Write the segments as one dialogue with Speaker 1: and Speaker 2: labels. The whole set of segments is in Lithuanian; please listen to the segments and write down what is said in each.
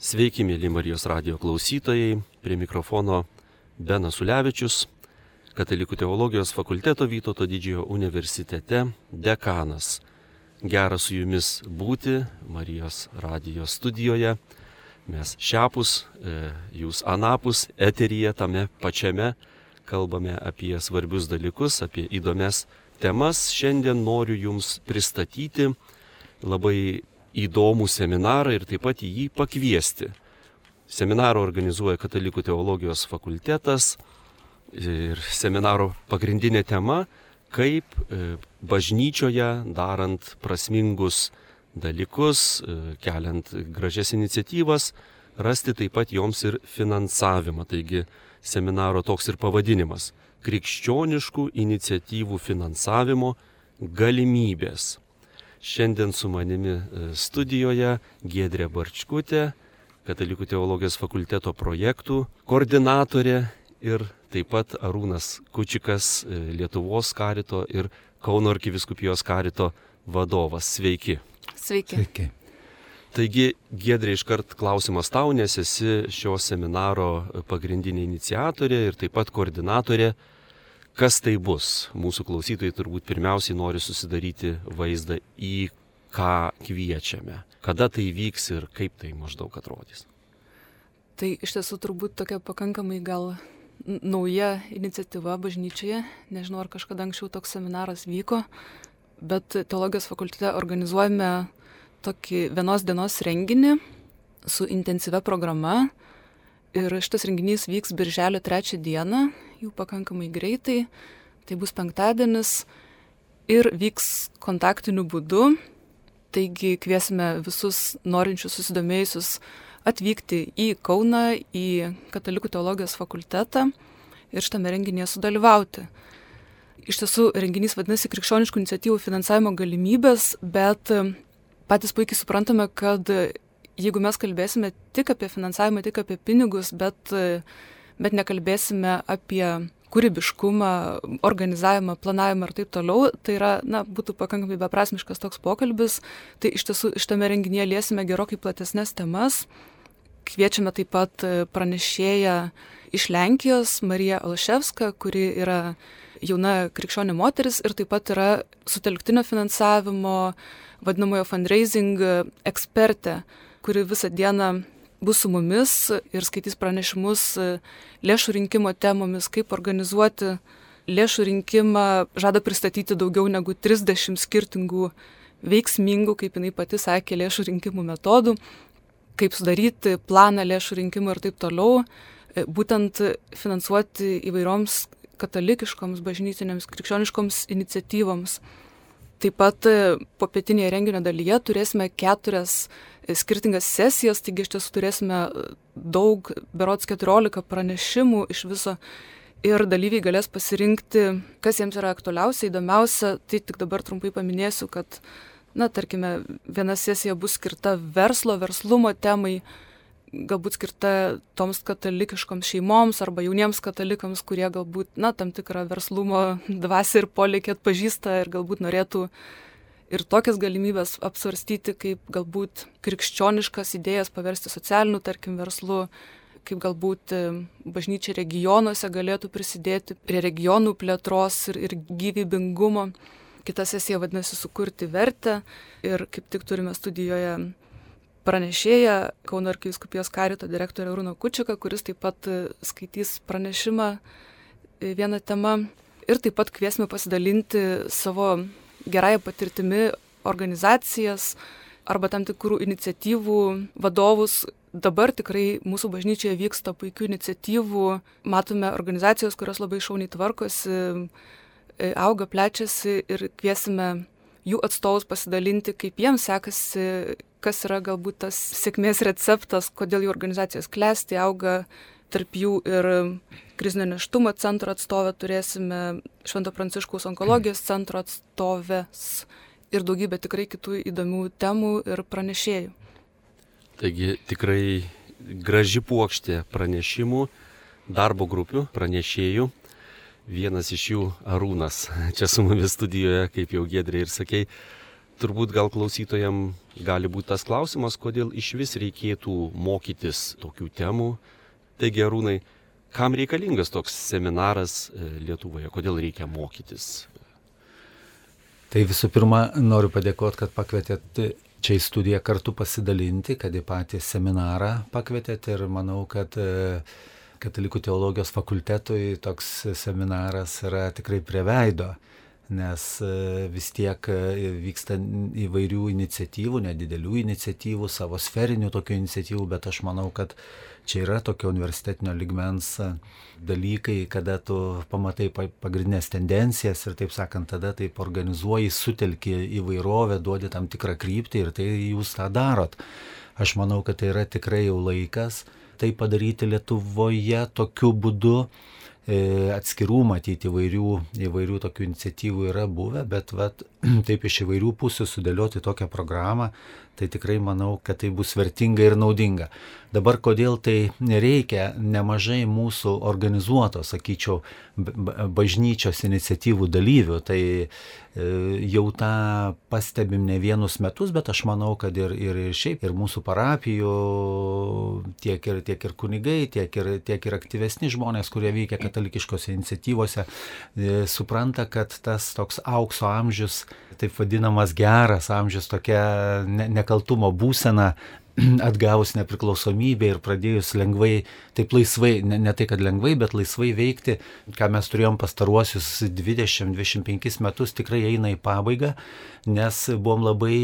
Speaker 1: Sveiki, mėly Marijos radio klausytojai, prie mikrofono Benas Ulevičius, Katalikų teologijos fakulteto Vytauto didžiojo universitete dekanas. Gera su jumis būti Marijos radio studijoje. Mes šiapus, e, jūs anapus, eteryje tame pačiame kalbame apie svarbius dalykus, apie įdomias temas. Šiandien noriu jums pristatyti labai įdomų seminarą ir taip pat į jį pakviesti. Seminarą organizuoja Katalikų teologijos fakultetas ir seminaro pagrindinė tema - kaip e, bažnyčioje darant prasmingus dalykus, e, keliant gražias iniciatyvas, rasti taip pat joms ir finansavimą. Taigi seminaro toks ir pavadinimas - krikščioniškų iniciatyvų finansavimo galimybės. Šiandien su manimi e, studijoje Giedrė Barčkutė, Katalikų teologijos fakulteto projektų koordinatorė ir taip pat Arūnas Kučikas, e, Lietuvos karito ir Kauno arkiviskupijos karito vadovas. Sveiki.
Speaker 2: Sveiki.
Speaker 3: Sveiki.
Speaker 1: Taigi, Giedrė, iškart klausimas tau, nes esi šio seminaro pagrindinė iniciatorė ir taip pat koordinatorė. Kas tai bus? Mūsų klausytojai turbūt pirmiausiai nori susidaryti vaizdą, į ką kviečiame, kada tai vyks ir kaip tai maždaug atrodys.
Speaker 2: Tai iš tiesų turbūt tokia pakankamai gal nauja iniciatyva bažnyčioje. Nežinau, ar kažkada anksčiau toks seminaras vyko, bet teologijos fakultete organizuojame tokį vienos dienos renginį su intensyvia programa. Ir šitas renginys vyks birželio trečią dieną, jau pakankamai greitai. Tai bus penktadienis ir vyks kontaktiniu būdu. Taigi kviesime visus norinčius susidomėjusius atvykti į Kauną, į Katalikų teologijos fakultetą ir šitame renginėje sudalyvauti. Iš tiesų renginys vadinasi Krikščioniškų iniciatyvų finansavimo galimybės, bet patys puikiai suprantame, kad jeigu mes kalbėsime tik apie finansavimą, tik apie pinigus, bet, bet nekalbėsime apie kūrybiškumą, organizavimą, planavimą ir taip toliau, tai yra, na, būtų pakankamai beprasmiškas toks pokalbis. Tai iš tiesų šitame renginyje liesime gerokai platesnės temas. Kviečiame taip pat pranešėją iš Lenkijos, Mariją Alševską, kuri yra jauna krikščionė moteris ir taip pat yra sutelktinio finansavimo vadinamojo fundraising ekspertė, kuri visą dieną bus su mumis ir skaitys pranešimus lėšų rinkimo temomis, kaip organizuoti lėšų rinkimą, žada pristatyti daugiau negu 30 skirtingų veiksmingų, kaip jinai pati sakė, lėšų rinkimų metodų, kaip sudaryti planą lėšų rinkimų ir taip toliau, būtent finansuoti įvairioms katalikiškoms, bažnytinėms, krikščioniškoms iniciatyvoms. Taip pat popietinėje renginio dalyje turėsime keturias skirtingas sesijas, taigi iš tiesų turėsime daug, berots 14 pranešimų iš viso ir dalyviai galės pasirinkti, kas jiems yra aktualiausia, įdomiausia. Tai tik dabar trumpai paminėsiu, kad, na, tarkime, viena sesija bus skirta verslo, verslumo temai, galbūt skirta toms katalikiškoms šeimoms arba jauniems katalikams, kurie galbūt, na, tam tikrą verslumo dvasę ir polikį atpažįsta ir galbūt norėtų ir tokias galimybės apsvarstyti, kaip galbūt krikščioniškas idėjas paversti socialiniu, tarkim, verslu, kaip galbūt bažnyčia regionuose galėtų prisidėti prie regionų plėtros ir, ir gyvybingumo. Kita sesija vadinasi sukurti vertę ir kaip tik turime studijoje pranešėją Kauno arkiviskupijos karito direktorę Rūno Kučiką, kuris taip pat skaitys pranešimą vieną temą. Ir taip pat kviesime pasidalinti savo gerąją patirtimi organizacijas arba tam tikrų iniciatyvų vadovus. Dabar tikrai mūsų bažnyčioje vyksta puikių iniciatyvų, matome organizacijos, kurios labai šauniai tvarkosi, auga, plečiasi ir kviesime jų atstovus pasidalinti, kaip jiems sekasi, kas yra galbūt tas sėkmės receptas, kodėl jų organizacijos klesti, auga, tarp jų ir krizinio neštumo centro atstovę turėsime, Švento Pranciškaus onkologijos centro atstovės ir daugybę tikrai kitų įdomių temų ir pranešėjų.
Speaker 1: Taigi tikrai graži puokštė pranešimų, darbo grupių, pranešėjų. Vienas iš jų Arūnas, čia su mumis studijoje, kaip jau Gedrė ir sakei. turbūt gal klausytojam gali būti tas klausimas, kodėl iš vis reikėtų mokytis tokių temų. Taigi, Arūnai, kam reikalingas toks seminaras e, Lietuvoje, kodėl reikia mokytis?
Speaker 3: Tai visų pirma, noriu padėkoti, kad pakvietėt čia į studiją kartu pasidalinti, kad į patį seminarą pakvietėt ir manau, kad e, Katalikų teologijos fakultetui toks seminaras yra tikrai prie veido, nes e, vis tiek e, vyksta įvairių iniciatyvų, nedidelių iniciatyvų, savo sferinių tokių iniciatyvų, bet aš manau, kad čia yra tokio universitetinio ligmens dalykai, kada tu pamatai pagrindinės tendencijas ir taip sakant, tada taip organizuoji, sutelki įvairovę, duodi tam tikrą kryptį ir tai jūs tą darot. Aš manau, kad tai yra tikrai jau laikas tai padaryti Lietuvoje tokiu būdu. E, atskirų matyti įvairių, įvairių tokių iniciatyvų yra buvę, bet vat, taip iš įvairių pusių sudėlioti tokią programą, tai tikrai manau, kad tai bus vertinga ir naudinga. Dabar kodėl tai nereikia, nemažai mūsų organizuoto, sakyčiau, bažnyčios iniciatyvų dalyvių, tai e, jau tą pastebim ne vienus metus, bet aš manau, kad ir, ir, ir šiaip, ir mūsų parapijų, tiek ir, tiek ir kunigai, tiek ir, tiek ir aktyvesni žmonės, kurie veikia katalikiškose iniciatyvose, e, supranta, kad tas toks aukso amžius, taip vadinamas geras amžius, tokia ne, nekaltumo būsena atgavus nepriklausomybę ir pradėjus lengvai, taip laisvai, ne, ne tai kad lengvai, bet laisvai veikti, ką mes turėjom pastaruosius 20-25 metus, tikrai eina į pabaigą, nes buvom labai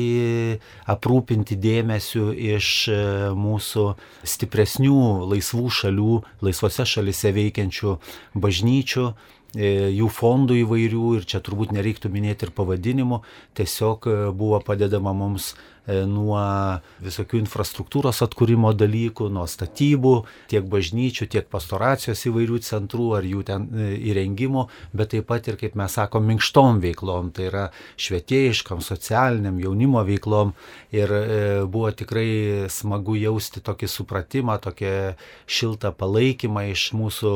Speaker 3: aprūpinti dėmesiu iš e, mūsų stipresnių laisvų šalių, laisvose šalise veikiančių bažnyčių jų fondų įvairių ir čia turbūt nereiktų minėti ir pavadinimų, tiesiog e, buvo padedama mums E, nuo visokių infrastruktūros atkūrimo dalykų, nuo statybų, tiek bažnyčių, tiek pastoracijos įvairių centrų ar jų ten e, įrengimo, bet taip pat ir, kaip mes sakom, minkštom veiklom, tai yra švietėjiškam, socialiniam, jaunimo veiklom. Ir e, buvo tikrai smagu jausti tokį supratimą, tokį šiltą palaikymą iš mūsų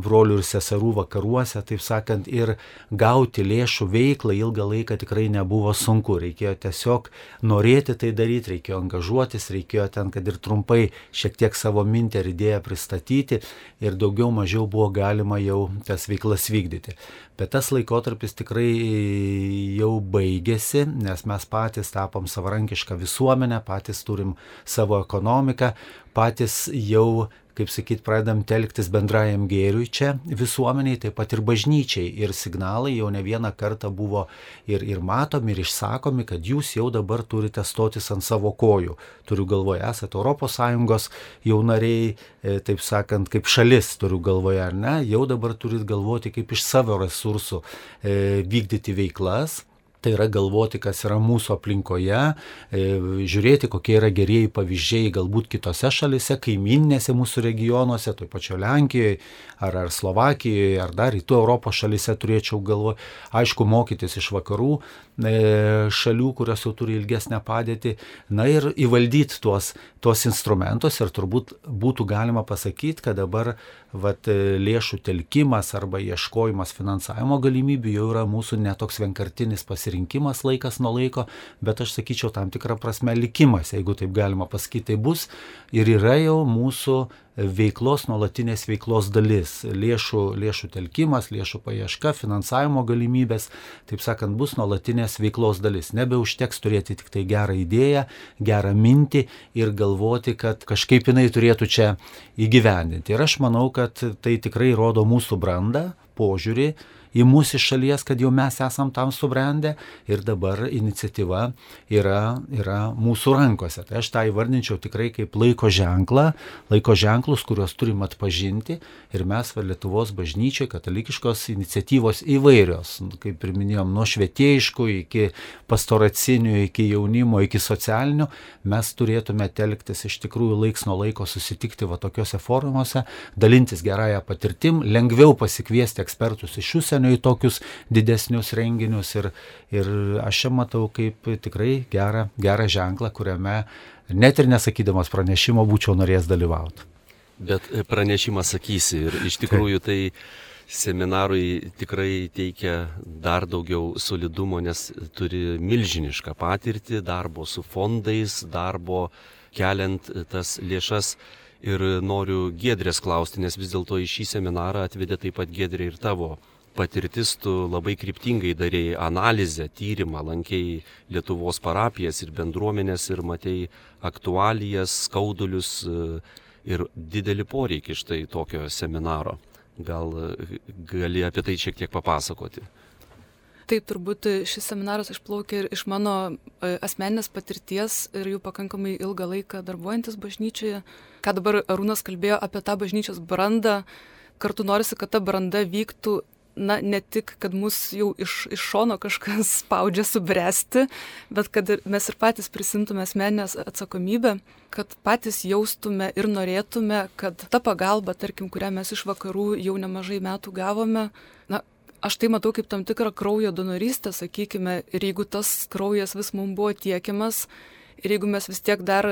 Speaker 3: brolių ir seserų vakaruose, taip sakant, ir gauti lėšų veiklą ilgą laiką tikrai nebuvo sunku. Reikėjo tiesiog norėti norėti tai daryti, reikėjo angažuotis, reikėjo ten, kad ir trumpai šiek tiek savo mintį ar idėją pristatyti ir daugiau mažiau buvo galima jau tas veiklas vykdyti. Bet tas laikotarpis tikrai jau baigėsi, nes mes patys tapom savarankišką visuomenę, patys turim savo ekonomiką, patys jau kaip sakyt, pradedam telktis bendrajam gėriui čia visuomeniai, taip pat ir bažnyčiai. Ir signalai jau ne vieną kartą buvo ir, ir matomi, ir išsakomi, kad jūs jau dabar turite stotis ant savo kojų. Turiu galvoje, esate ES jau nariai, e, taip sakant, kaip šalis turiu galvoje, ar ne, jau dabar turit galvoti, kaip iš savo resursų e, vykdyti veiklas tai yra galvoti, kas yra mūsų aplinkoje, e, žiūrėti, kokie yra gerieji pavyzdžiai galbūt kitose šalise, kaiminėse mūsų regionuose, toj pačio Lenkijoje ar, ar Slovakijoje, ar dar rytų Europos šalise turėčiau galvoje, aišku, mokytis iš vakarų šalių, kurios jau turi ilgesnę padėtį, na ir įvaldyti tuos, tuos instrumentus. Ir turbūt būtų galima pasakyti, kad dabar vat, lėšų telkimas arba ieškojimas finansavimo galimybių jau yra mūsų netoks vienkartinis pasirinkimas laikas nuo laiko, bet aš sakyčiau tam tikrą prasme likimas, jeigu taip galima pasakyti, tai bus ir yra jau mūsų veiklos, nuolatinės veiklos dalis. Lėšų, lėšų telkimas, lėšų paieška, finansavimo galimybės, taip sakant, bus nuolatinės veiklos dalis. Nebeužteks turėti tik tai gerą idėją, gerą mintį ir galvoti, kad kažkaip jinai turėtų čia įgyvendinti. Ir aš manau, kad tai tikrai rodo mūsų brandą, požiūrį į mūsų iš šalies, kad jau mes esam tam subrendę. Ir dabar iniciatyva yra, yra mūsų rankose. Tai aš tą įvardinčiau tikrai kaip laiko ženklą, laiko ženklus, kuriuos turim atpažinti. Ir mes Lietuvos bažnyčiai katalikiškos iniciatyvos įvairios, kaip ir minėjom, nuo švietėjiškų iki pastoracinių, iki jaunimo, iki socialinių, mes turėtume telktis iš tikrųjų laiks nuo laiko susitikti va tokiuose forumuose, dalintis gerąją patirtim, lengviau pasikviesti ekspertus iš užsienio užsienio į tokius didesnius renginius ir, ir aš čia matau kaip tikrai gerą, gerą ženklą, kuriame net ir nesakydamas pranešimo būčiau norėjęs dalyvauti.
Speaker 1: Bet pranešimą sakysi ir iš tikrųjų tai seminarui tikrai teikia dar daugiau solidumo, nes turi milžinišką patirtį darbo su fondais, darbo keliant tas lėšas. Ir noriu Gedrės klausti, nes vis dėlto į šį seminarą atvedė taip pat Gedrė ir tavo patirtis, tu labai kryptingai darėjai analizę, tyrimą, lankėjai Lietuvos parapijas ir bendruomenės ir matėjai aktualijas, skaudulius e, ir didelį poreikį štai tokio seminaro. Gal e, gali apie tai šiek tiek papasakoti?
Speaker 2: Taip, turbūt šis seminaras išplaukė ir iš mano e, asmeninės patirties ir jų pakankamai ilgą laiką darbuojantis bažnyčioje. Ką dabar Arūnas kalbėjo apie tą bažnyčios brandą, kartu norisi, kad ta branda vyktų na, ne tik, kad mus jau iš, iš šono kažkas spaudžia subręsti, bet kad ir mes ir patys prisimtume asmenės atsakomybę, kad patys jaustume ir norėtume, kad ta pagalba, tarkim, kurią mes iš vakarų jau nemažai metų gavome, na, aš tai matau kaip tam tikrą kraujo donorystę, sakykime, ir jeigu tas kraujas vis mums buvo tiekiamas, Ir jeigu mes vis tiek dar,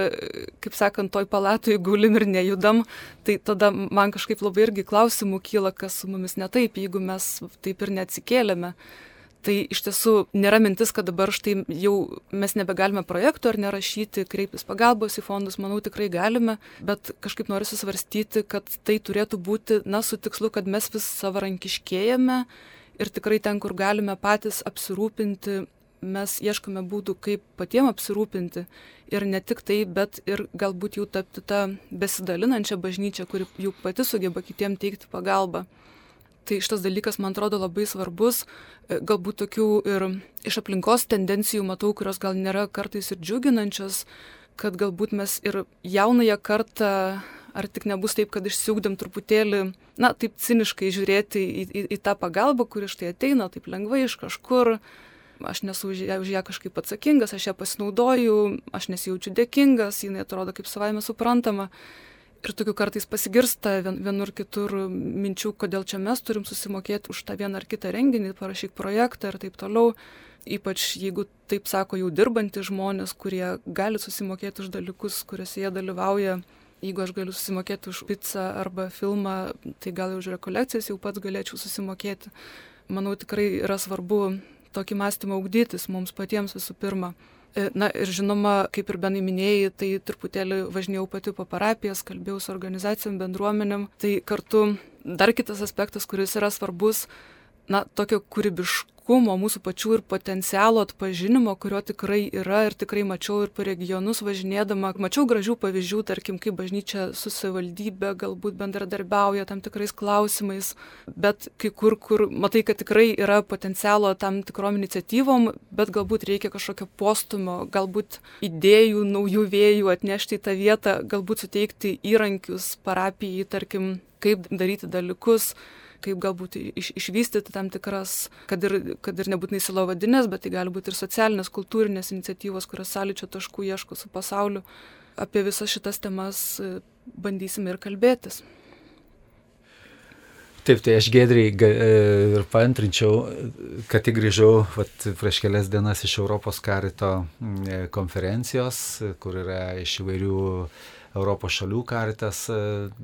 Speaker 2: kaip sakant, toj palatoj gulim ir nejudam, tai tada man kažkaip labai irgi klausimų kyla, kas su mumis ne taip, jeigu mes taip ir neatsikėlėme. Tai iš tiesų nėra mintis, kad dabar štai jau mes nebegalime projektų ar nerašyti, kreiptis pagalbos į fondus, manau tikrai galime, bet kažkaip noriu susvarstyti, kad tai turėtų būti, na, su tikslu, kad mes vis savarankiškėjame ir tikrai ten, kur galime patys apsirūpinti mes ieškome būdų, kaip patiem apsirūpinti ir ne tik tai, bet ir galbūt jau tapti tą besidalinančią bažnyčią, kuri jau pati sugeba kitiem teikti pagalbą. Tai šitas dalykas man atrodo labai svarbus, e, galbūt tokių ir iš aplinkos tendencijų matau, kurios gal nėra kartais ir džiuginančios, kad galbūt mes ir jaunąją kartą, ar tik nebus taip, kad išsiugdėm truputėlį, na, taip ciniškai žiūrėti į, į, į tą pagalbą, kuri štai ateina taip lengvai iš kažkur, aš nesu už ją, už ją kažkaip atsakingas, aš ją pasinaudoju, aš nesijaučiu dėkingas, jinai atrodo kaip savaime suprantama. Ir tokių kartais pasigirsta vien, vienur kitur minčių, kodėl čia mes turim susimokėti už tą vieną ar kitą renginį, parašyk projektą ir taip toliau. Ypač jeigu taip sako jau dirbantys žmonės, kurie gali susimokėti už dalykus, kuriuose jie dalyvauja. Jeigu aš galiu susimokėti už pizzą arba filmą, tai gal už rekolekcijas jau pats galėčiau susimokėti. Manau, tikrai yra svarbu tokį mąstymą ugdytis mums patiems visų pirma. E, na ir žinoma, kaip ir benai minėjai, tai truputėlį važinėjau pati po parapijas, kalbėjau su organizacijom, bendruomenėm. Tai kartu dar kitas aspektas, kuris yra svarbus, na, tokio kūrybiškumo kūrybiškumo, mūsų pačių ir potencialo atpažinimo, kurio tikrai yra ir tikrai mačiau ir po regionus važinėdama. Mačiau gražių pavyzdžių, tarkim, kaip bažnyčia su savivaldybė galbūt bendradarbiauja tam tikrais klausimais, bet kai kur, kur matai, kad tikrai yra potencialo tam tikrom iniciatyvom, bet galbūt reikia kažkokio postumio, galbūt idėjų, naujų vėjų atnešti į tą vietą, galbūt suteikti įrankius parapijai, tarkim, kaip daryti dalykus kaip galbūt iš, išvystyti tam tikras, kad ir, kad ir nebūtinai silovadinės, bet tai gali būti ir socialinės, kultūrinės iniciatyvos, kurios sąlyčio taškų ieško su pasauliu. Apie visas šitas temas e, bandysime ir kalbėtis.
Speaker 3: Taip, tai aš gedriai e, ir paantrinčiau, kad tik grįžau vat, prieš kelias dienas iš Europos karito e, konferencijos, kur yra iš įvairių Europos šalių karitas, e,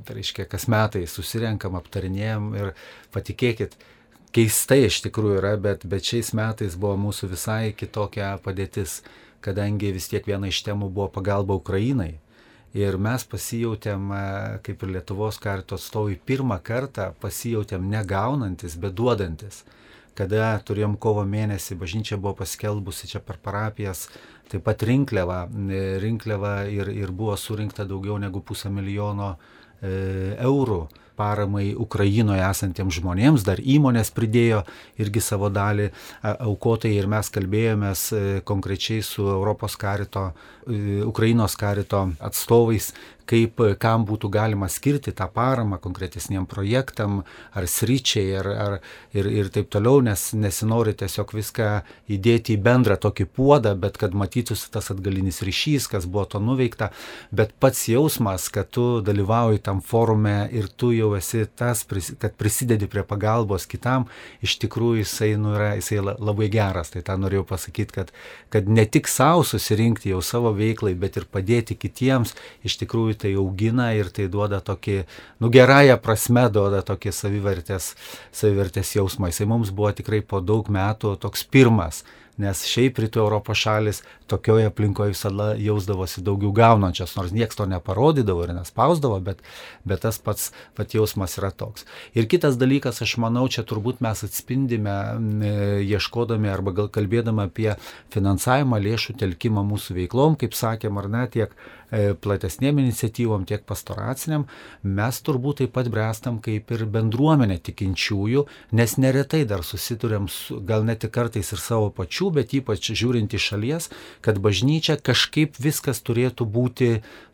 Speaker 3: tai reiškia, kas metai susirenkam, aptarinėjom ir patikėkit, keistai iš tikrųjų yra, bet, bet šiais metais buvo mūsų visai kitokia padėtis, kadangi vis tiek viena iš temų buvo pagalba Ukrainai. Ir mes pasijautėm, e, kaip ir Lietuvos karito atstovai, pirmą kartą pasijautėm negaunantis, bet duodantis kada turėjom kovo mėnesį, bažnyčia buvo paskelbusi čia per parapijas Taip pat rinkliava, e, rinkliava ir, ir buvo surinkta daugiau negu pusę milijono e, eurų paramai Ukrainoje esantiems žmonėms, dar įmonės pridėjo irgi savo dalį aukotai ir mes kalbėjomės e, konkrečiai su Europos karito, e, Ukrainos karito atstovais, kaip kam būtų galima skirti tą paramą konkretesniem projektam ar sryčiai ar, ar, ir, ir taip toliau, nes nesinori tiesiog viską įdėti į bendrą tokį puodą, bet kad matytųsi tas atgalinis ryšys, kas buvo to nuveikta, bet pats jausmas, kad tu dalyvauji tam forume ir tu jau jau esi tas, kad prisidedi prie pagalbos kitam, iš tikrųjų jisai, nu, yra, jisai labai geras. Tai tą norėjau pasakyti, kad, kad ne tik savo susirinkti jau savo veiklai, bet ir padėti kitiems, iš tikrųjų tai augina ir tai duoda tokį, nu, gerąją prasme duoda tokį savivertės, savivertės jausmą. Jisai mums buvo tikrai po daug metų toks pirmas nes šiaip rytų Europos šalis tokioje aplinkoje visada jausdavosi daugiau gaunančios, nors niekas to neparodydavo ir nespausdavo, bet, bet tas pats pat jausmas yra toks. Ir kitas dalykas, aš manau, čia turbūt mes atspindime, e, ieškodami arba gal kalbėdami apie finansavimą, lėšų telkimą mūsų veiklom, kaip sakėm, ar ne, tiek platesnėm iniciatyvom, tiek pastoraciniam, mes turbūt taip pat brestam kaip ir bendruomenė tikinčiųjų, nes neretai dar susidurėm su, gal net ir kartais ir savo pačių, bet ypač žiūrint iš šalies, kad bažnyčia kažkaip viskas turėtų būti,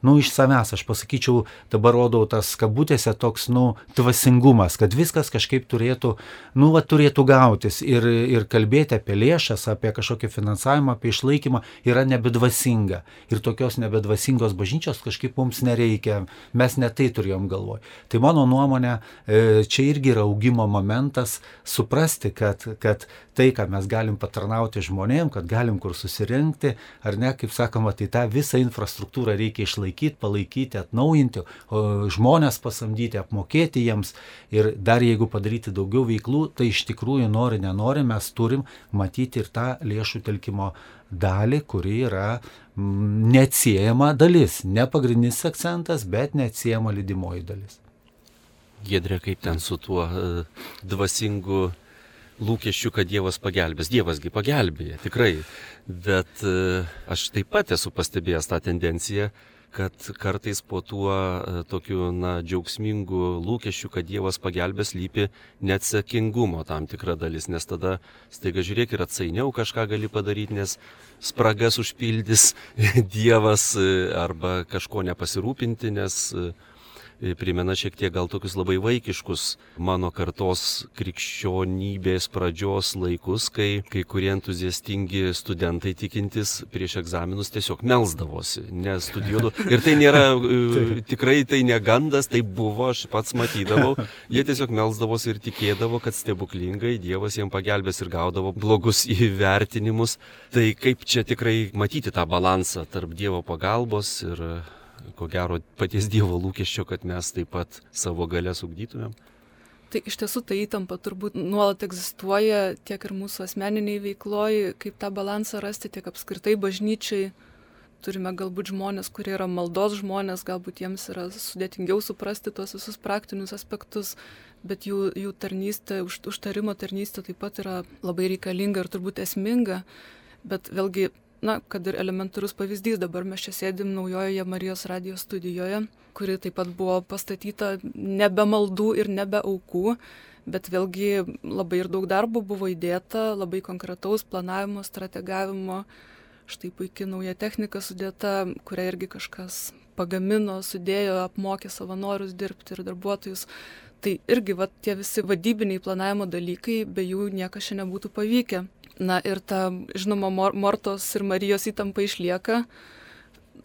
Speaker 3: nu, iš savęs, aš pasakyčiau, dabar rodau tas kabutėse toks, nu, dvasingumas, kad viskas kažkaip turėtų, nu, va, turėtų gautis ir, ir kalbėti apie lėšas, apie kažkokį finansavimą, apie išlaikymą yra nebedvasinga. Ir tokios nebedvasingos vieningos bažnyčios kažkaip mums nereikia, mes netai turėjom galvoj. Tai mano nuomonė, e, čia irgi yra augimo momentas suprasti, kad, kad tai, ką mes galim patarnauti žmonėm, kad galim kur susirinkti, ar ne, kaip sakoma, tai tą visą infrastruktūrą reikia išlaikyti, palaikyti, atnaujinti, žmonės pasamdyti, apmokėti jiems ir dar jeigu padaryti daugiau veiklų, tai iš tikrųjų nori, nenori, mes turim matyti ir tą lėšų telkimo dalį, kuri yra neatsiejama dalis. Ne pagrindinis akcentas, bet neatsiejama lydimoji dalis.
Speaker 1: Gedrė, kaip ten su tuo uh, dvasingu lūkesčiu, kad Dievas pagelbės. Dievasgi pagelbėja, tikrai. Bet uh, aš taip pat esu pastebėjęs tą tendenciją, kad kartais po tuo e, tokiu, na, džiaugsmingu lūkesčiu, kad Dievas pagelbės, lypi neatsakingumo tam tikra dalis, nes tada staiga žiūrėk ir atsainiau kažką gali padaryti, nes spragas užpildys Dievas e, arba kažko nepasirūpinti, nes uh, primena šiek tiek gal tokius labai vaikiškus mano kartos krikščionybės pradžios laikus, kai kai kurie entuziastingi studentai tikintis prieš egzaminus tiesiog melzdavosi, nestudijuodavo. Ir tai nėra, e, tikrai tai negandas, tai buvo, aš pats matydavau. Jie tiesiog melzdavosi ir tikėdavo, kad stebuklingai Dievas jiems pagelbės ir gaudavo blogus įvertinimus. Tai kaip čia tikrai matyti tą balansą tarp Dievo pagalbos ir ko gero paties Dievo lūkesčio, kad mes taip pat savo galę sugdytumėm.
Speaker 2: Tai iš tiesų ta įtampa turbūt nuolat egzistuoja tiek ir mūsų asmeniniai veikloji, kaip tą balansą rasti, tiek apskritai bažnyčiai. Turime galbūt žmonės, kurie yra maldos žmonės, galbūt jiems yra sudėtingiau suprasti tuos visus praktinius aspektus, bet jų, jų tarnystė, už, užtarimo tarnystė taip pat yra labai reikalinga ir turbūt esminga. Bet vėlgi na, kad ir elementarus pavyzdys, dabar mes čia sėdim naujojoje Marijos radijos studijoje, kuri taip pat buvo pastatyta nebe maldų ir nebe aukų, bet vėlgi labai ir daug darbo buvo įdėta, labai konkretaus planavimo, strategavimo, štai puikiai nauja technika sudėta, kurią irgi kažkas pagamino, sudėjo, apmokė savanorius dirbti ir darbuotojus. Tai irgi va, tie visi vadybiniai planavimo dalykai, be jų niekas šiandien nebūtų pavykę. Na ir ta, žinoma, Mortos ir Marijos įtampa išlieka.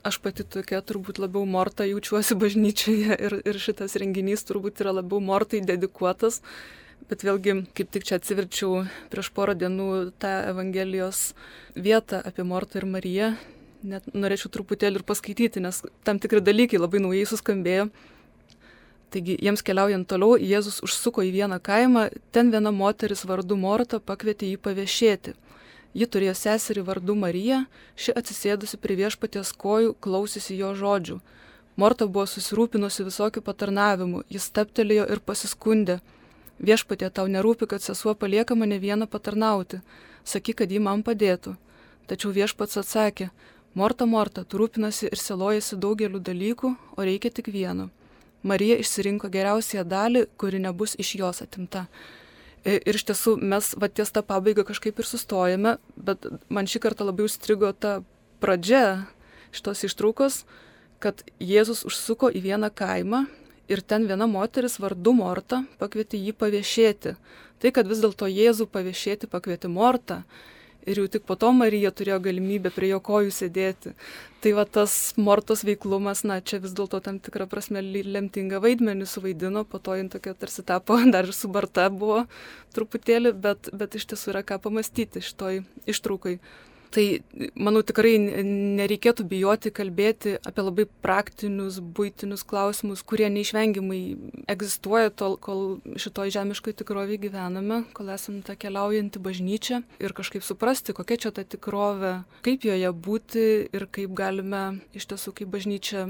Speaker 2: Aš pati tokia turbūt labiau Morta jaučiuosi bažnyčioje ir, ir šitas renginys turbūt yra labiau Mortai dedikuotas. Bet vėlgi, kaip tik čia atsiverčiau prieš porą dienų tą Evangelijos vietą apie Mortą ir Mariją, net norėčiau truputėlį ir paskaityti, nes tam tikri dalykai labai naujai suskambėjo. Taigi jiems keliaujant toliau, Jėzus užsuko į vieną kaimą, ten viena moteris vardu Morta pakvietė jį paviešėti. Ji turėjo seserį vardu Marija, ši atsisėdusi prie viešpaties kojų klausėsi jo žodžių. Morta buvo susirūpinusi visokių patarnavimų, jis steptelėjo ir pasiskundė. Viešpatė tau nerūpi, kad sesuo palieka mane vieną patarnauti, sakyk, kad ji man padėtų. Tačiau viešpats atsakė, Morta, Morta, tu rūpinasi ir selojasi daugeliu dalykų, o reikia tik vieno Marija išsirinko geriausią dalį, kuri nebus iš jos atimta. Ir iš tiesų mes va ties tą pabaigą kažkaip ir sustojame, bet man šį kartą labai užstrigo ta pradžia šitos ištraukos, kad Jėzus užsuko į vieną kaimą ir ten viena moteris vardu Morta pakvietė jį paviešėti. Tai, kad vis dėlto Jėzų paviešėti pakvietė Morta, ir jau tik po to Marija turėjo galimybę prie jo kojų sėdėti. Tai va tas mortos veiklumas, na, čia vis dėlto tam tikrą prasme lemtingą vaidmenį suvaidino, po to jin tokia tarsi tapo, dar ir subarta buvo truputėlį, bet, bet iš tiesų yra ką pamastyti šitoj ištraukai. Tai, manau, tikrai nereikėtų bijoti kalbėti apie labai praktinius, būtinius klausimus, kurie neišvengiamai egzistuoja tol, kol šitoj žemiškai tikrovėje gyvename, kol esame tą keliaujantį bažnyčią ir kažkaip suprasti, kokia čia ta tikrovė, kaip joje būti ir kaip galime iš tiesų kaip bažnyčia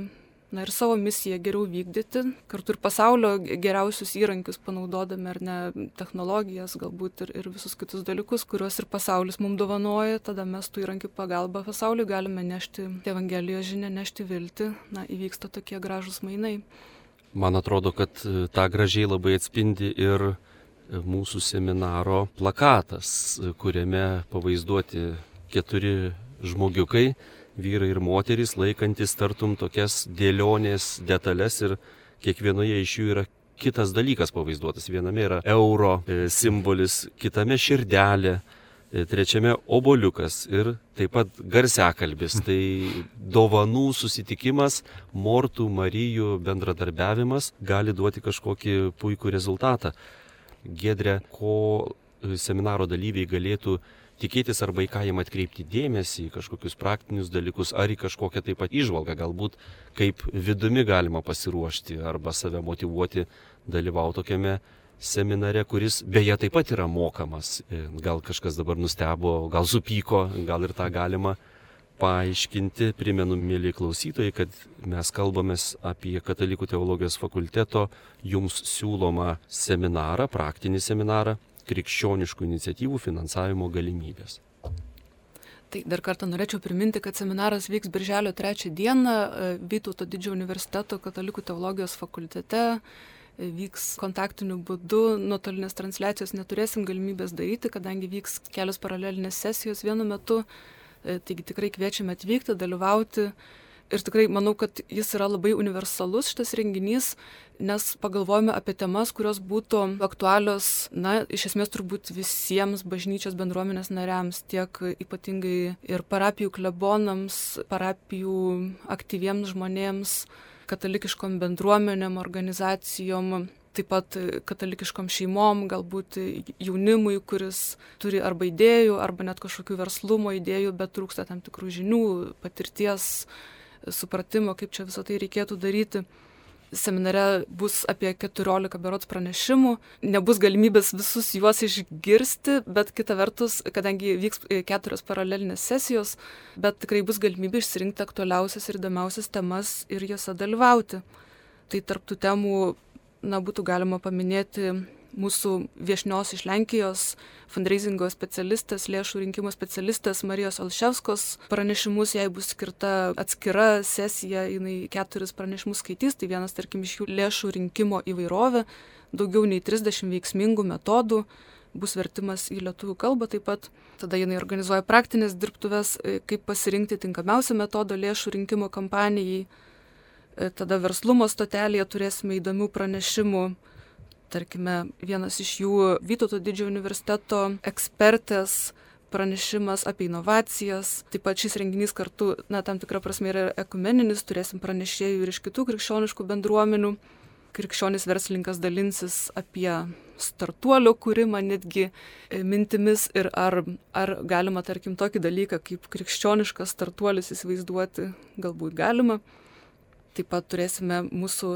Speaker 2: na ir savo misiją geriau vykdyti, kartu ir pasaulio geriausius įrankius panaudodami ar ne technologijas, galbūt ir, ir visus kitus dalykus, kuriuos ir pasaulis mums dovanoja, tada mes tų įrankių pagalba pasauliu galime nešti Evangelijos žinę, nešti viltį, na įvyksta tokie gražus mainai.
Speaker 1: Man atrodo, kad e, tą gražiai labai atspindi ir e, mūsų seminaro plakatas, e, kuriame pavaizduoti keturi žmogiukai vyrai ir moterys, laikantis tartum tokias dėlionės detalės ir kiekvienoje iš jų yra kitas dalykas pavaizduotas. Viename yra euro e, simbolis, kitame širdelė, e, trečiame oboliukas ir taip pat garsiakalbis. Tai dovanų susitikimas, mortų, marijų bendradarbiavimas gali duoti kažkokį puikų rezultatą. Gedrė, ko e, seminaro dalyviai galėtų tikėtis arba į ką jam atkreipti dėmesį, į kažkokius praktinius dalykus, ar į kažkokią taip pat išvalgą, galbūt kaip vidumi galima pasiruošti arba save motivuoti dalyvauti tokiame seminare, kuris beje taip pat yra mokamas. Gal kažkas dabar nustebo, gal supyko, gal ir tą galima paaiškinti. Primenu, mėly klausytojai, kad mes kalbamės apie Katalikų teologijos fakulteto jums siūlomą seminarą, praktinį seminarą krikščioniškų iniciatyvų finansavimo galimybės.
Speaker 2: Tai dar kartą norėčiau priminti, kad seminaras vyks birželio 3 dieną e, Vytauto didžiojo universiteto katalikų teologijos fakultete. E, vyks kontaktiniu būdu, nuotolinės transliacijos neturėsim galimybės daryti, kadangi vyks kelios paralelinės sesijos vienu metu. E, taigi tikrai kviečiame atvykti, dalyvauti ir tikrai manau, kad jis yra labai universalus šitas renginys, nes pagalvojame apie temas, kurios būtų aktualios, na, iš esmės turbūt visiems bažnyčios bendruomenės nariams, tiek ypatingai ir parapijų klebonams, parapijų aktyviems žmonėms, katalikiškom bendruomenėm, organizacijom, taip pat katalikiškom šeimom, galbūt jaunimui, kuris turi arba idėjų, arba net kažkokių verslumo idėjų, bet trūksta tam tikrų žinių, patirties supratimo, kaip čia visą tai reikėtų daryti. Seminare bus apie 14 berots pranešimų, nebus galimybės visus juos išgirsti, bet kita vertus, kadangi vyks keturios paralelinės sesijos, bet tikrai bus galimybė išsirinkti aktualiausias ir įdomiausias temas ir jose dalyvauti. Tai tarptų temų, na, būtų galima paminėti mūsų viešnios iš Lenkijos fundraisingo specialistės, lėšų rinkimo specialistės Marijos Alševskos pranešimus, jai bus skirta atskira sesija, jinai keturis pranešimus skaitys, tai vienas, tarkim, iš jų lėšų rinkimo įvairovė, daugiau nei 30 veiksmingų metodų, bus vertimas į lietuvių kalbą taip pat. Tada jinai organizuoja praktinės dirbtuves, e, kaip pasirinkti tinkamiausią metodą lėšų rinkimo kampanijai. E, tada verslumo stotelėje turėsime įdomių pranešimų tarkime, vienas iš jų Vytauto didžiojo universiteto ekspertės pranešimas apie inovacijas. Taip pat šis renginys kartu, na, tam tikrą prasme yra ekumeninis, turėsim pranešėjų ir iš kitų krikščioniškų bendruomenių. Krikščionis verslininkas dalinsis apie startuolio kūrimą netgi e, mintimis ir ar, ar galima, tarkim, tokį dalyką kaip krikščioniškas startuolis įsivaizduoti, galbūt galima. Taip pat turėsime mūsų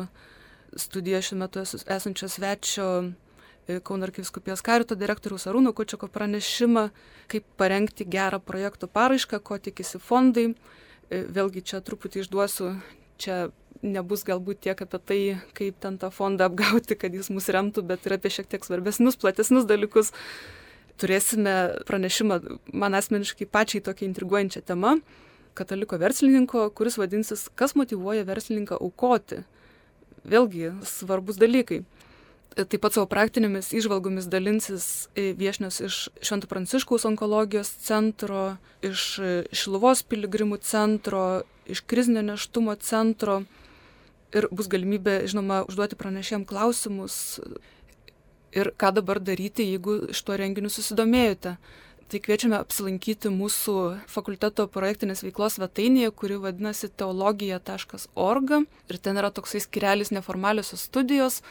Speaker 2: studiją šiuo metu esančio svečio e, Kauno arkiviskupijos karito direktoriaus Arūno Kočiako pranešimą, kaip parengti gerą projektų paraišką, ko tikisi fondai. E, vėlgi čia truputį išduosiu, čia nebus galbūt tiek apie tai, kaip ten tą fondą apgauti, kad jis mus remtų, bet ir apie šiek tiek svarbesnius, platesnius dalykus. Turėsime pranešimą man asmeniškai pačiai tokia intriguojančia tema kataliko verslininko, kuris vadinsis Kas motivuoja verslininką aukoti vėlgi svarbus dalykai. Taip pat savo praktinėmis išvalgomis dalinsis viešnios iš Švento Pranciškaus onkologijos centro, iš Šiluvos piligrimų centro, iš krizinio neštumo centro ir bus galimybė, žinoma, užduoti pranešėjim klausimus ir ką dabar daryti, jeigu iš to renginiu susidomėjote. Tai kviečiame apsilankyti mūsų fakulteto projektinės veiklos svetainėje, kuri vadinasi teologija.org ir ten yra toksai skirelis neformaliosios studijos.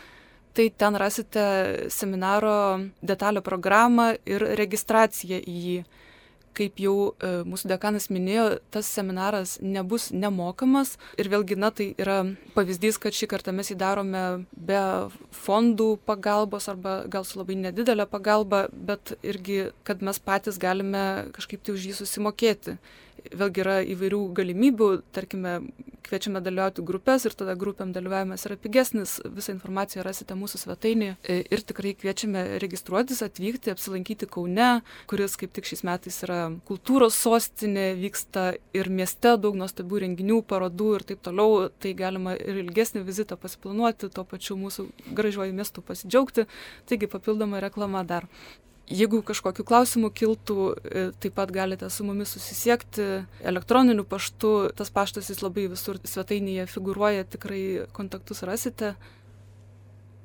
Speaker 2: Tai ten rasite seminaro detalę programą ir registraciją į jį kaip jau e, mūsų dekanas minėjo, tas seminaras nebus nemokamas. Ir vėlgi, na, tai yra pavyzdys, kad šį kartą mes jį darome be fondų pagalbos arba gal su labai nedidelė pagalba, bet irgi, kad mes patys galime kažkaip tai už jį susimokėti vėlgi yra įvairių galimybių, tarkime, kviečiame dalyvauti grupės ir tada grupėm dalyvavimas yra pigesnis, visą informaciją rasite mūsų svetainėje. E, ir tikrai kviečiame registruotis, atvykti, apsilankyti Kaune, kuris kaip tik šiais metais yra kultūros sostinė, vyksta ir mieste daug nuostabių renginių, parodų ir taip toliau, tai galima ir ilgesnį vizitą pasiplanuoti, tuo pačiu mūsų gražiuoju miestu pasidžiaugti, taigi papildoma reklama dar. Jeigu kažkokiu klausimu kiltų, e, taip pat galite su mumis susisiekti elektroniniu paštu. Tas paštas jis labai visur svetainėje figuruoja, tikrai kontaktus rasite.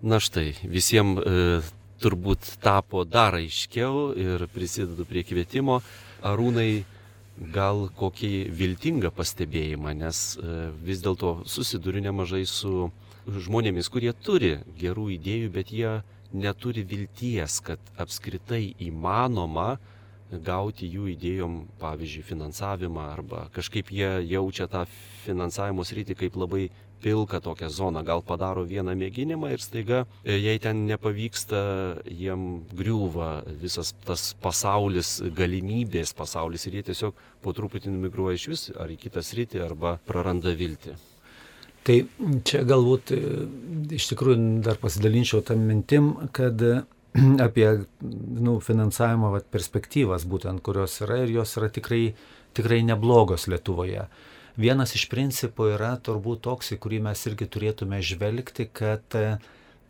Speaker 1: Na štai, visiems e, turbūt tapo dar aiškiau ir prisidedu prie kvietimo. Arūnai, gal kokį viltingą pastebėjimą, nes e, vis dėlto susiduriu nemažai su žmonėmis, kurie turi gerų idėjų, bet jie neturi vilties, kad apskritai įmanoma gauti jų idėjom, pavyzdžiui, finansavimą arba kažkaip jie jaučia tą finansavimo sritį kaip labai pilką tokią zoną, gal padaro vieną mėginimą ir staiga, e, jei ten nepavyksta, jiem griūva visas tas pasaulis, galimybės pasaulis ir jie tiesiog po truputį migruoja iš vis ar į kitą sritį arba praranda viltį.
Speaker 3: Tai čia galbūt e, iš tikrųjų dar pasidalinčiau tam mintim, kad e, apie nu, finansavimo vat, perspektyvas būtent, kurios yra ir jos yra tikrai, tikrai neblogos Lietuvoje. Vienas iš principų yra turbūt toks, į kurį mes irgi turėtume žvelgti, kad uh,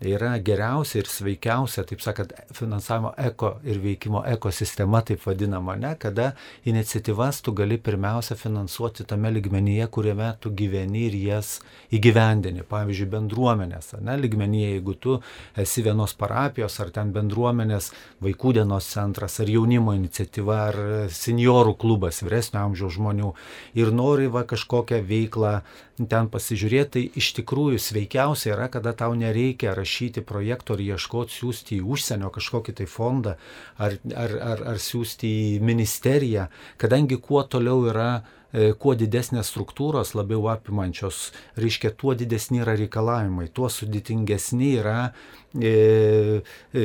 Speaker 3: yra geriausia ir sveikiausia, taip sakant, finansavimo eko ir veikimo ekosistema, taip vadinama, ne, kada iniciatyvas tu gali pirmiausia finansuoti tame ligmenyje, kuriame tu gyveni ir jas įgyvendini. Pavyzdžiui, bendruomenės, ne, ligmenyje, jeigu tu esi vienos parapijos ar ten bendruomenės vaikų dienos centras ar jaunimo iniciatyva ar seniorų klubas vyresnio amžiaus žmonių ir nori va kažkokią veiklą ten pasižiūrėti, tai iš tikrųjų sveikiausia yra, kada tau nereikia rašyti projekto ar ieškoti siūsti į užsienio kažkokį tai fondą ar, ar, ar, ar siūsti į ministeriją, kadangi kuo toliau yra e, kuo didesnės struktūros labiau apimančios, reiškia, tuo didesni yra reikalavimai, tuo sudėtingesni yra E, e,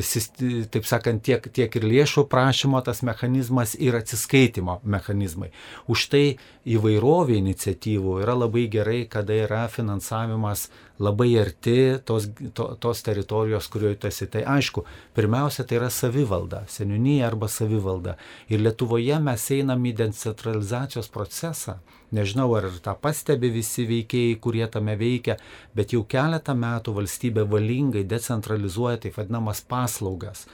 Speaker 3: taip sakant, tiek, tiek ir lėšų prašymo tas mechanizmas ir atsiskaitimo mechanizmai. Už tai įvairovė iniciatyvų yra labai gerai, kada yra finansavimas labai arti tos, to, tos teritorijos, kurioje tu esi. Tai aišku, pirmiausia, tai yra savivalda, seniūnyje arba savivalda. Ir Lietuvoje mes einam į decentralizacijos procesą Nežinau, ar tą pastebi visi veikėjai, kurie tame veikia, bet jau keletą metų valstybė valingai decentralizuoja taip vadinamas paslaugas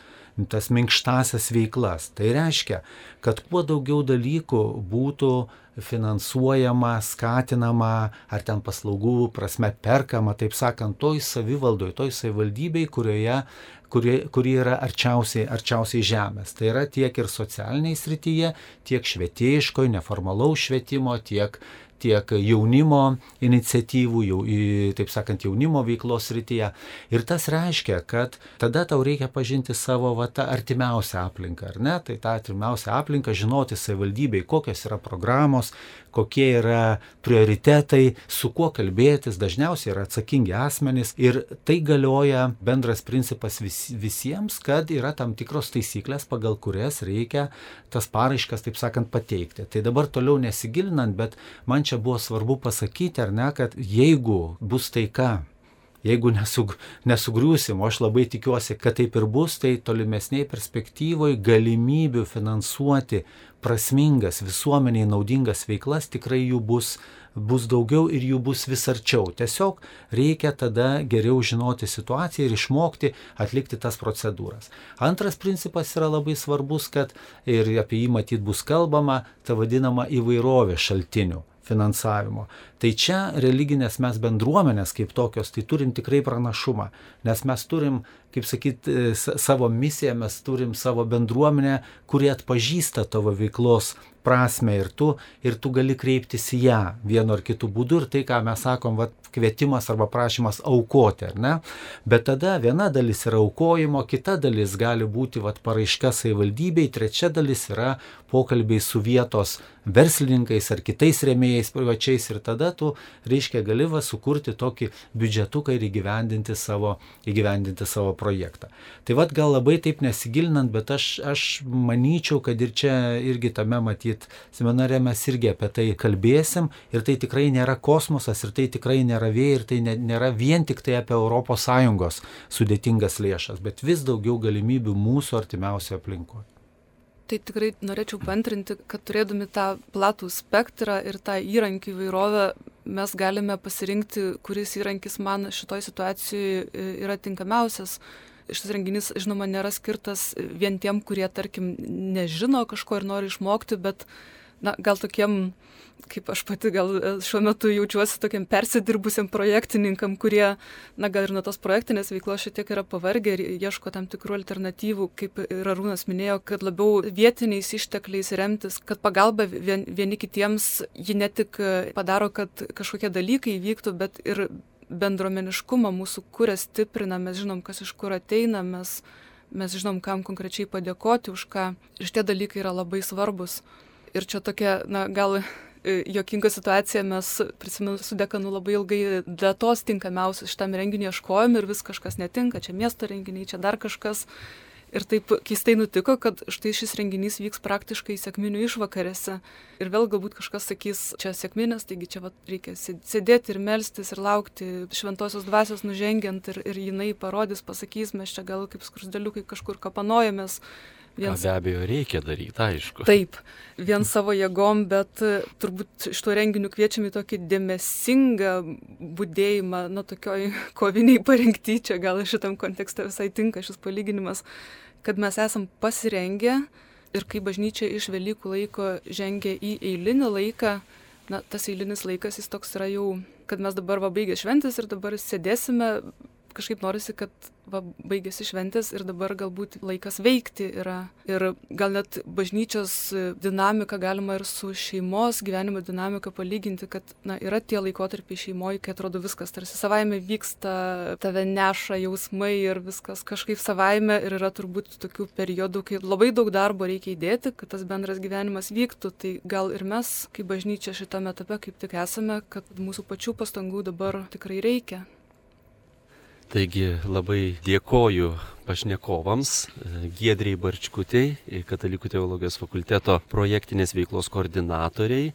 Speaker 3: tas minkštasias veiklas. Tai reiškia, kad kuo daugiau dalykų būtų finansuojama, skatinama, ar ten paslaugų prasme perkama, taip sakant, toj savivaldoj, toj savivaldybei, kurioje kuri, kuri yra arčiausiai, arčiausiai žemės. Tai yra tiek ir socialiniai srityje, tiek švietėjiškoje, neformalaus švietimo, tiek tiek jaunimo iniciatyvų, jau, taip sakant, jaunimo veiklos rytyje. Ir tas reiškia, kad tada tau reikia pažinti savo va, tą artimiausią aplinką, ar ne? Tai tą artimiausią aplinką žinoti savivaldybei, kokios yra programos, kokie yra prioritetai, su kuo kalbėtis, dažniausiai yra atsakingi asmenys. Ir tai galioja bendras principas vis, visiems, kad yra tam tikros taisyklės, pagal kurias reikia tas paraiškas, taip sakant, pateikti. Tai dabar toliau nesigilinant, bet man čia buvo svarbu pasakyti, ar ne, kad jeigu bus taika, jeigu nesug, nesugriūsim, o aš labai tikiuosi, kad taip ir bus, tai tolimesniai perspektyvoje galimybių finansuoti prasmingas, visuomeniai naudingas veiklas tikrai jų bus bus daugiau ir jų bus vis arčiau. Tiesiog reikia tada geriau žinoti situaciją ir išmokti atlikti tas procedūras. Antras principas yra labai svarbus, kad ir apie jį matyt bus kalbama, ta vadinama įvairovė šaltinių finansavimo. Tai čia religinės mes bendruomenės kaip tokios, tai turim tikrai pranašumą, nes mes turim kaip sakyt, e, savo misiją, mes turim savo bendruomenę, kuri atpažįsta tavo veiklos prasme ir tu, ir tu gali kreiptis į ją vienu ar kitu būdu ir tai, ką mes sakom, va, kvietimas arba prašymas aukoti, ar ne? Bet tada viena dalis yra aukojimo, kita dalis gali būti va, paraiška savivaldybei, trečia dalis yra pokalbiai su vietos verslininkais ar kitais rėmėjais privačiais ir tada tu, reiškia, gali va sukurti tokį biudžetuką ir įgyvendinti savo, įgyvendinti savo projektą. Tai vad gal labai taip nesigilinant, bet aš, aš manyčiau, kad ir čia irgi tame matyt seminare mes irgi apie tai kalbėsim ir tai tikrai nėra kosmosas ir tai tikrai nėra vėjai ir tai nėra vien tik tai apie ES sudėtingas lėšas, bet vis daugiau galimybių mūsų artimiausioje aplinkoje.
Speaker 2: Tai tikrai norėčiau pantrinti, kad turėdami tą platų spektrą ir tą įrankių įvairovę, mes galime pasirinkti, kuris įrankis man šitoj situacijoje e, yra tinkamiausias. Šis renginys, žinoma, nėra skirtas vien tiem, kurie, tarkim, nežino kažko ir nori išmokti, bet, na, gal tokiem kaip aš pati gal e, šiuo metu jaučiuosi tokiam persidirbusiam projektininkam, kurie, na gal ir nuo tos projektinės veiklos šiek tiek yra pavargę ir ieško tam tikrų alternatyvų, kaip ir Arūnas minėjo, kad labiau vietiniais ištekliais remtis, kad pagalba vien, vieni kitiems ji ne tik padaro, kad kažkokie dalykai įvyktų, bet ir bendruomeniškumą mūsų kūrę stiprina, mes žinom, kas iš kur ateina, mes, mes žinom, kam konkrečiai padėkoti už ką. Ir šitie dalykai yra labai svarbus. Ir čia tokia, na, gal E, jokinga situacija, mes prisimenu su dekanu labai ilgai datos tinkamiausios šitam renginiui ieškojom ir vis kažkas netinka, čia miesto renginiai, čia dar kažkas. Ir taip keistai nutiko, kad štai šis renginys vyks praktiškai sėkminių išvakarėse. Ir vėl galbūt kažkas sakys, čia sėkminės, taigi čia va, reikia sėdėti ir melstis ir laukti šventosios dvasios nužengiant ir, ir jinai parodys, pasakys, mes čia gal kaip skrusdeliukai kažkur kapanojamės
Speaker 1: Vien... Ką be abejo reikia daryti, aišku.
Speaker 2: Taip, vien savo jėgom, bet e, turbūt iš to renginių kviečiame tokį dėmesingą būdėjimą, nu tokioj koviniai parengti, čia gal šitam kontekste visai tinka šis palyginimas, kad mes esam pasirengę ir kai bažnyčia iš Velykų laiko žengia į eilinį laiką, na tas eilinis laikas jis toks yra jau, kad mes dabar va baigė šventės ir dabar sėdėsime kažkaip norisi, kad va, baigėsi šventės ir dabar galbūt laikas veikti yra. Ir gal net bažnyčios dinamiką galima ir su šeimos gyvenimo dinamika palyginti, kad na, yra tie laikotarpiai šeimoje, kai atrodo viskas tarsi savaime vyksta, tave neša jausmai ir viskas kažkaip savaime ir yra turbūt tokių periodų, kai labai daug darbo reikia įdėti, kad tas bendras gyvenimas vyktų. Tai gal ir mes, kaip bažnyčia šitame etape, kaip tik esame, kad mūsų pačių pastangų dabar tikrai reikia.
Speaker 1: Taigi labai dėkoju pašnekovams, Giedriai Barčkutiai, Katalikų teologijos fakulteto projektinės veiklos koordinatoriai,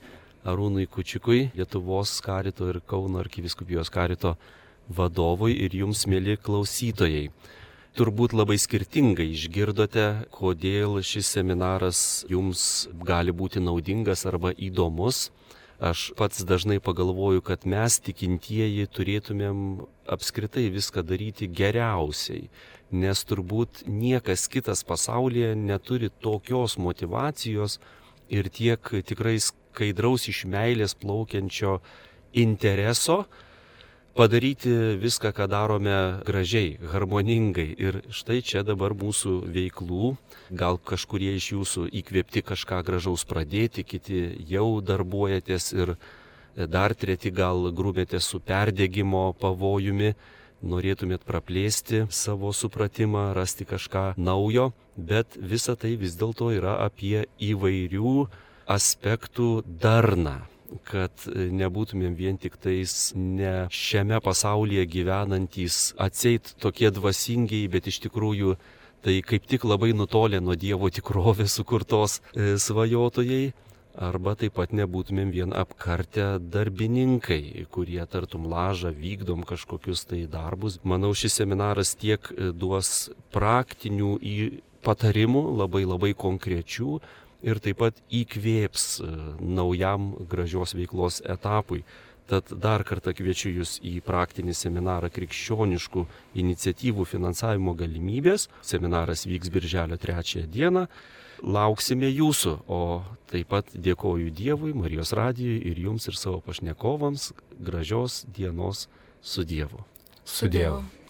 Speaker 1: Arūnui Kučikui, Lietuvos karito ir Kauno arkiviskupijos karito vadovui ir jums, mėly klausytojai. Turbūt labai skirtingai išgirdote, kodėl šis seminaras jums gali būti naudingas arba įdomus. Aš pats dažnai pagalvoju, kad mes tikintieji turėtumėm apskritai viską daryti geriausiai, nes turbūt niekas kitas pasaulyje neturi tokios motivacijos ir tiek tikrai skaidraus iš meilės plaukiančio intereso, padaryti viską, ką darome gražiai, harmoningai. Ir štai čia dabar mūsų veiklų, gal kažkurie iš jūsų įkvėpti kažką gražaus pradėti, kiti jau darbuojatės ir dar treti gal grūmėtės su perdėgymo pavojumi, norėtumėt praplėsti savo supratimą, rasti kažką naujo, bet visa tai vis dėlto yra apie įvairių aspektų darną kad nebūtumėm vien tik tais ne šiame pasaulyje gyvenantys atseit tokie dvasingiai, bet iš tikrųjų tai kaip tik labai nutolę nuo Dievo tikrovės sukurtos e, svajotojai. Arba taip pat nebūtumėm vien apkartę darbininkai, kurie tartum lažą vykdom kažkokius tai darbus. Manau, šis seminaras tiek e, duos praktinių patarimų, labai labai konkrečių, ir taip pat įkvėps e, naujam gražios veiklos etapui. Tad dar kartą kviečiu Jūs į praktinį seminarą krikščioniškų iniciatyvų finansavimo galimybės. Seminaras vyks birželio 3 dieną. Lauksime Jūsų, o taip pat dėkoju Dievui, Marijos radijui ir Jums ir savo pašnekovams. Gražios dienos su Dievu.
Speaker 3: Su Dievu.